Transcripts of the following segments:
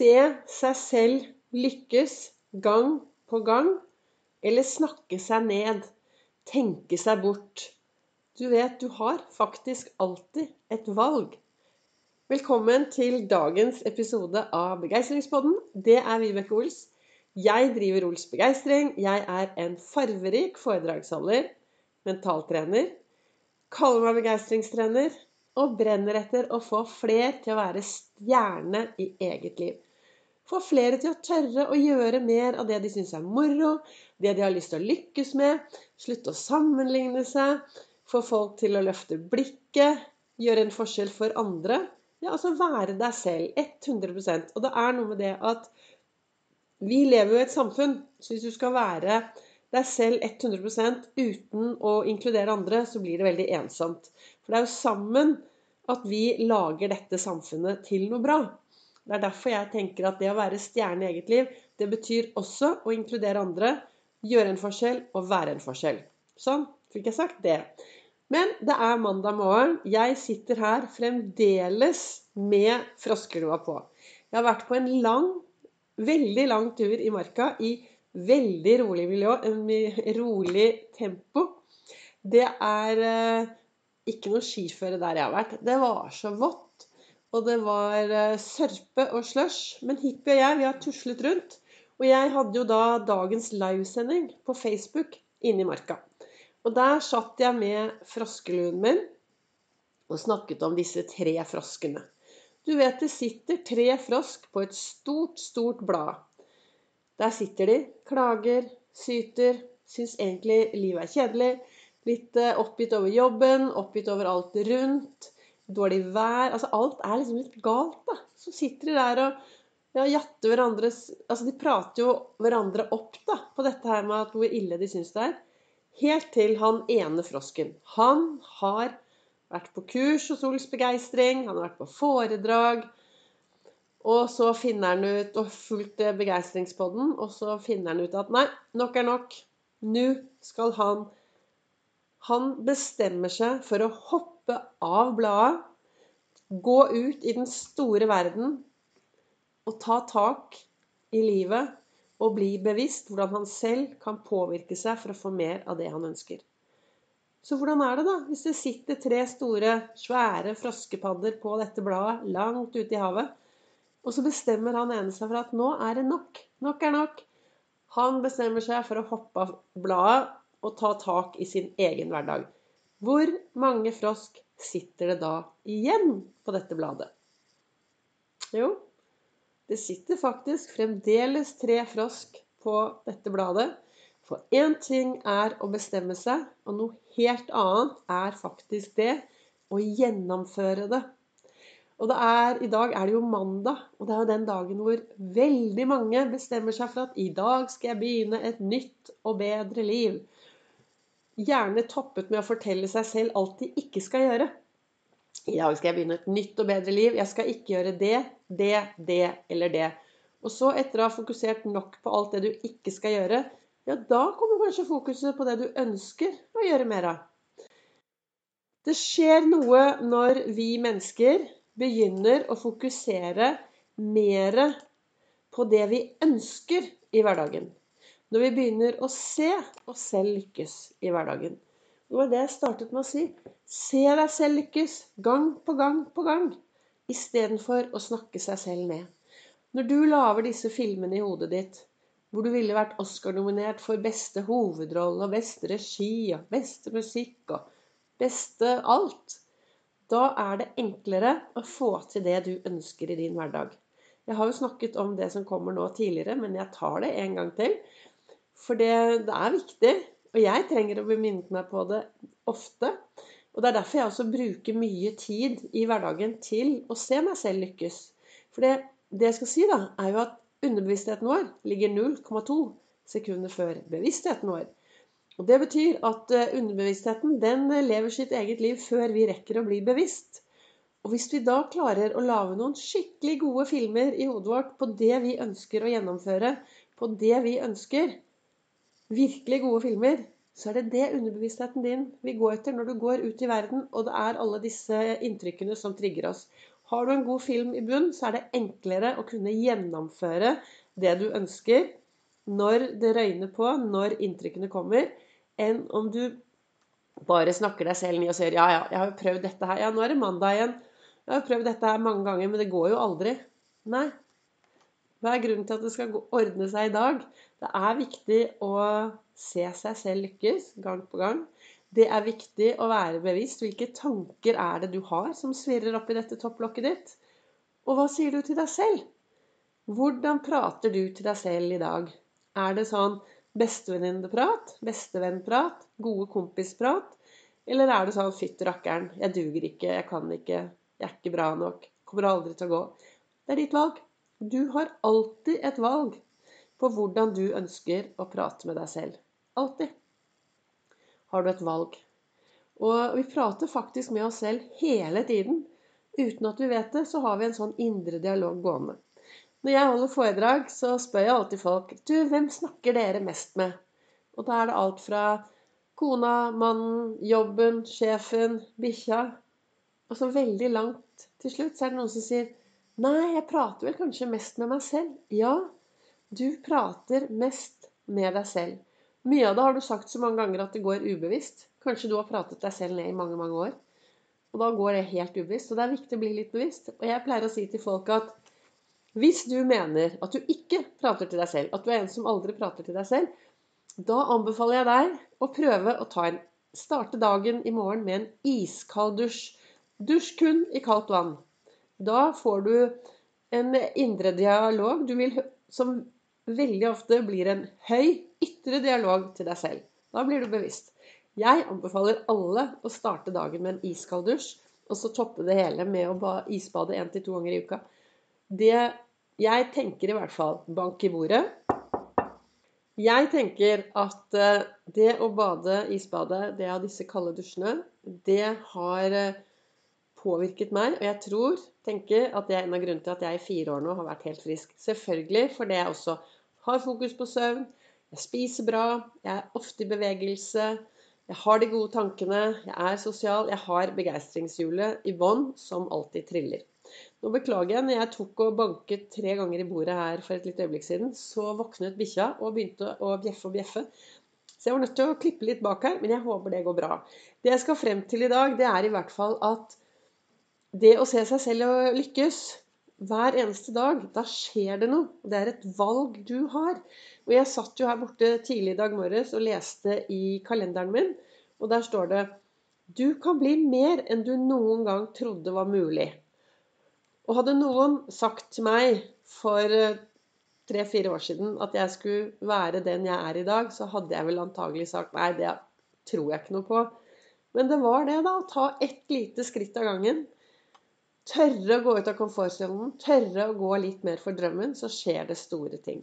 se seg selv lykkes gang på gang, eller snakke seg ned, tenke seg bort. Du vet, du har faktisk alltid et valg. Velkommen til dagens episode av Begeistringspodden. Det er Vibeke Ols. Jeg driver Ols Begeistring. Jeg er en farverik foredragsholder, mentaltrener, kaller meg begeistringstrener og brenner etter å få fler til å være stjerne i eget liv. Få flere til å tørre å gjøre mer av det de syns er moro, det de har lyst til å lykkes med. Slutte å sammenligne seg. Få folk til å løfte blikket. Gjøre en forskjell for andre. Ja, altså være deg selv 100% Og det er noe med det at vi lever jo i et samfunn. Så hvis du skal være deg selv 100% uten å inkludere andre, så blir det veldig ensomt. For det er jo sammen at vi lager dette samfunnet til noe bra. Det er derfor jeg tenker at det å være stjerne i eget liv, det betyr også å inkludere andre, gjøre en forskjell og være en forskjell. Sånn fikk jeg sagt det. Men det er mandag morgen. Jeg sitter her fremdeles med froskelua på. Jeg har vært på en lang, veldig lang tur i marka i veldig rolig miljø, rolig tempo. Det er eh, ikke noe skiføre der jeg har vært. Det var så vått. Og det var eh, sørpe og slush. Men Hippie og jeg, vi har tuslet rundt. Og jeg hadde jo da dagens livesending på Facebook inne i marka. Og der satt jeg med froskeluen min og snakket om disse tre froskene. Du vet det sitter tre frosk på et stort, stort blad. Der sitter de, klager, syter, syns egentlig livet er kjedelig. Litt eh, oppgitt over jobben, oppgitt over alt rundt. Dårlig vær. Altså alt er liksom litt galt, da. Så sitter de der og ja, jatter hverandres Altså de prater jo hverandre opp da, på dette her med at hvor ille de syns det er. Helt til han ene frosken. Han har vært på kurs hos Ols Begeistring, han har vært på foredrag. Og så finner han ut, og fulgt begeistringspodden, og så finner han ut at nei, nok er nok. Nå skal han han bestemmer seg for å hoppe av bladet, gå ut i den store verden og ta tak i livet og bli bevisst hvordan han selv kan påvirke seg for å få mer av det han ønsker. Så hvordan er det, da, hvis det sitter tre store, svære froskepadder på dette bladet langt ute i havet, og så bestemmer han ene seg for at nå er det nok. Nok er nok. Han bestemmer seg for å hoppe av bladet og ta tak i sin egen hverdag. Hvor mange frosk sitter det da igjen på dette bladet? Jo, det sitter faktisk fremdeles tre frosk på dette bladet. For én ting er å bestemme seg, og noe helt annet er faktisk det å gjennomføre det. Og er, I dag er det jo mandag, og det er jo den dagen hvor veldig mange bestemmer seg for at i dag skal jeg begynne et nytt og bedre liv gjerne toppet med å fortelle seg selv alt de ikke skal gjøre. I dag skal jeg begynne et nytt og bedre liv. Jeg skal ikke gjøre det, det, det eller det. Og så, etter å ha fokusert nok på alt det du ikke skal gjøre, ja, da kommer kanskje fokuset på det du ønsker å gjøre mer av. Det skjer noe når vi mennesker begynner å fokusere mer på det vi ønsker i hverdagen. Når vi begynner å se oss selv lykkes i hverdagen. Det var det jeg startet med å si. Se deg selv lykkes gang på gang på gang. Istedenfor å snakke seg selv ned. Når du lager disse filmene i hodet ditt, hvor du ville vært Oscar-nominert for beste hovedrolle og beste regi og beste musikk og beste alt, da er det enklere å få til det du ønsker i din hverdag. Jeg har jo snakket om det som kommer nå tidligere, men jeg tar det en gang til. For det, det, er viktig. Og jeg trenger å bli minnet meg på det ofte. Og det er derfor jeg også bruker mye tid i hverdagen til å se meg selv lykkes. For det, det jeg skal si, da, er jo at underbevisstheten vår ligger 0,2 sekunder før bevisstheten vår. Og Det betyr at eh, underbevisstheten den lever sitt eget liv før vi rekker å bli bevisst. Og hvis vi da klarer å lage noen skikkelig gode filmer i hodet vårt på det vi ønsker å gjennomføre, på det vi ønsker, virkelig gode filmer, så er det det underbevisstheten din vil gå etter når du går ut i verden, og det er alle disse inntrykkene som trigger oss. Har du en god film i bunn, så er det enklere å kunne gjennomføre det du ønsker når det røyner på, når inntrykkene kommer, enn om du bare snakker deg selv ned og sier ja, ja, jeg har jo prøvd dette her. Ja, nå er det mandag igjen. Jeg har prøvd dette her mange ganger, men det går jo aldri. Nei. Hva er grunnen til at det skal ordne seg i dag? Det er viktig å se seg selv lykkes gang på gang. Det er viktig å være bevisst. Hvilke tanker er det du har som svirrer opp i dette topplokket ditt? Og hva sier du til deg selv? Hvordan prater du til deg selv i dag? Er det sånn bestevenninneprat, bestevennprat, gode kompisprat? Eller er det sånn 'fytti rakkeren, jeg duger ikke, jeg kan ikke, jeg er ikke bra nok', kommer aldri til å gå? Det er ditt valg. Du har alltid et valg på hvordan du ønsker å prate med deg selv. Alltid har du et valg. Og vi prater faktisk med oss selv hele tiden. Uten at vi vet det, så har vi en sånn indre dialog gående. Når jeg holder foredrag, så spør jeg alltid folk Du, hvem snakker dere mest med? Og da er det alt fra kona, mannen, jobben, sjefen, bikkja. Og så veldig langt til slutt så er det noen som sier Nei, jeg prater vel kanskje mest med meg selv. Ja, du prater mest med deg selv. Mye av det har du sagt så mange ganger at det går ubevisst. Kanskje du har pratet deg selv ned i mange, mange år. Og da går det helt ubevisst. Og det er viktig å bli litt bevisst. Og jeg pleier å si til folk at hvis du mener at du ikke prater til deg selv, at du er en som aldri prater til deg selv, da anbefaler jeg deg å prøve å ta en Starte dagen i morgen med en iskald dusj. Dusj kun i kaldt vann. Da får du en indre dialog du vil, som veldig ofte blir en høy ytre dialog til deg selv. Da blir du bevisst. Jeg anbefaler alle å starte dagen med en iskald dusj, og så toppe det hele med å isbade én til to ganger i uka. Det Jeg tenker i hvert fall bank i bordet. Jeg tenker at eh, det å bade isbadet, det av disse kalde dusjene, det har eh, påvirket meg. Og jeg tror, tenker, at det er en av grunnene til at jeg i fire år nå har vært helt frisk. Selvfølgelig fordi jeg også har fokus på søvn, jeg spiser bra, jeg er ofte i bevegelse, jeg har de gode tankene, jeg er sosial, jeg har begeistringshjulet i bånn som alltid triller. Nå beklager jeg, når jeg tok og banket tre ganger i bordet her for et lite øyeblikk siden, så våknet bikkja og begynte å bjeffe og bjeffe. Så jeg var nødt til å klippe litt bak her, men jeg håper det går bra. Det jeg skal frem til i dag, det er i hvert fall at det å se seg selv og lykkes hver eneste dag, da skjer det noe. Det er et valg du har. Og jeg satt jo her borte tidlig i dag morges og leste i kalenderen min, og der står det Du kan bli mer enn du noen gang trodde var mulig. Og hadde noen sagt til meg for eh, tre-fire år siden at jeg skulle være den jeg er i dag, så hadde jeg vel antagelig sagt nei, det tror jeg ikke noe på. Men det var det, da. Å ta ett lite skritt av gangen. Tørre å gå ut av komfortsonen. Tørre å gå litt mer for drømmen. Så skjer det store ting.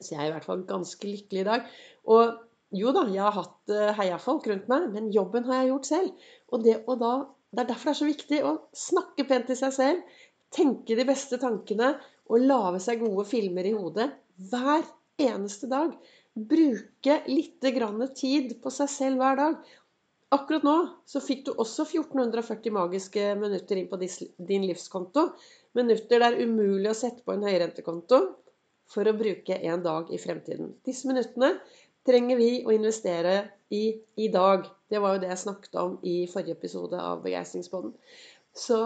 Så jeg er i hvert fall ganske lykkelig i dag. Og jo da, jeg har hatt eh, heiafolk rundt meg, men jobben har jeg gjort selv. Og det og da det er derfor det er så viktig å snakke pent til seg selv, tenke de beste tankene og lage seg gode filmer i hodet hver eneste dag. Bruke litt tid på seg selv hver dag. Akkurat nå så fikk du også 1440 magiske minutter inn på din livskonto. Minutter det er umulig å sette på en høyrentekonto for å bruke en dag i fremtiden. Disse minuttene trenger vi å investere i i dag. Det var jo det jeg snakket om i forrige episode av Begeistringspodden. Så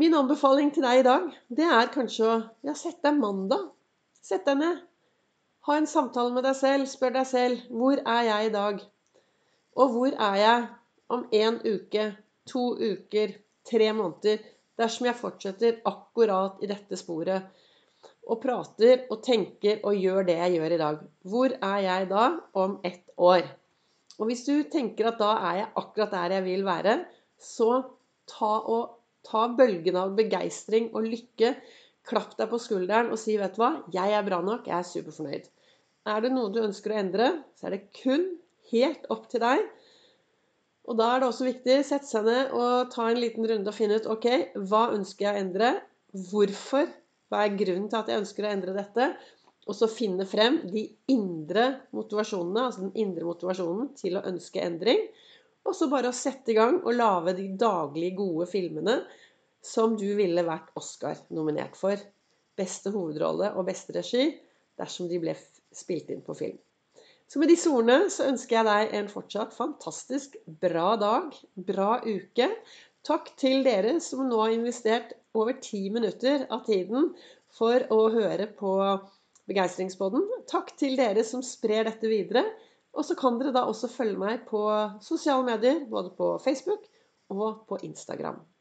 min anbefaling til deg i dag, det er kanskje å ja, sette deg mandag. Sett deg ned. Ha en samtale med deg selv. Spør deg selv hvor er jeg i dag? Og hvor er jeg om én uke, to uker, tre måneder, dersom jeg fortsetter akkurat i dette sporet? og prater og tenker og gjør det jeg gjør i dag. Hvor er jeg da om ett år? Og hvis du tenker at da er jeg akkurat der jeg vil være, så ta, og, ta bølgen av begeistring og lykke. Klapp deg på skulderen og si 'Vet du hva? Jeg er bra nok. Jeg er superfornøyd'. Er det noe du ønsker å endre, så er det kun helt opp til deg. Og da er det også viktig å sette seg ned og ta en liten runde og finne ut OK, hva ønsker jeg å endre? Hvorfor hva er grunnen til at jeg ønsker å endre dette? Og så finne frem de indre motivasjonene, altså den indre motivasjonen til å ønske endring. Og så bare å sette i gang og lage de daglige, gode filmene som du ville vært Oscar-nominert for. Beste hovedrolle og beste regi dersom de ble spilt inn på film. Så med disse ordene så ønsker jeg deg en fortsatt fantastisk bra dag, bra uke. Takk til dere som nå har investert over ti minutter av tiden for å høre på Begeistringspodden. Takk til dere som sprer dette videre. Og så kan dere da også følge meg på sosiale medier, både på Facebook og på Instagram.